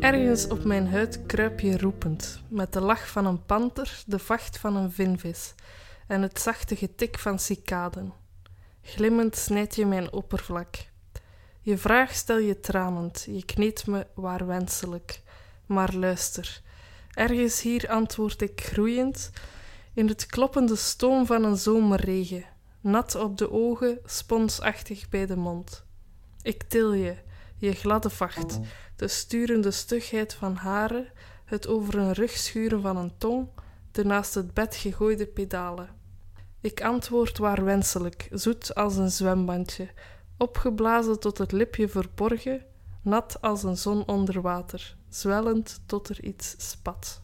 Ergens op mijn huid kruip je roepend, met de lach van een panter, de vacht van een vinvis en het zachte getik van cicaden. Glimmend snijd je mijn oppervlak. Je vraag stel je tranend, je kneedt me waar wenselijk. Maar luister, ergens hier antwoord ik groeiend, in het kloppende stoom van een zomerregen, nat op de ogen, sponsachtig bij de mond. Ik til je, je gladde vacht, de sturende stugheid van haren, het over een rug schuren van een tong, de naast het bed gegooide pedalen. Ik antwoord waar wenselijk, zoet als een zwembandje, opgeblazen tot het lipje verborgen, nat als een zon onder water, zwellend tot er iets spat.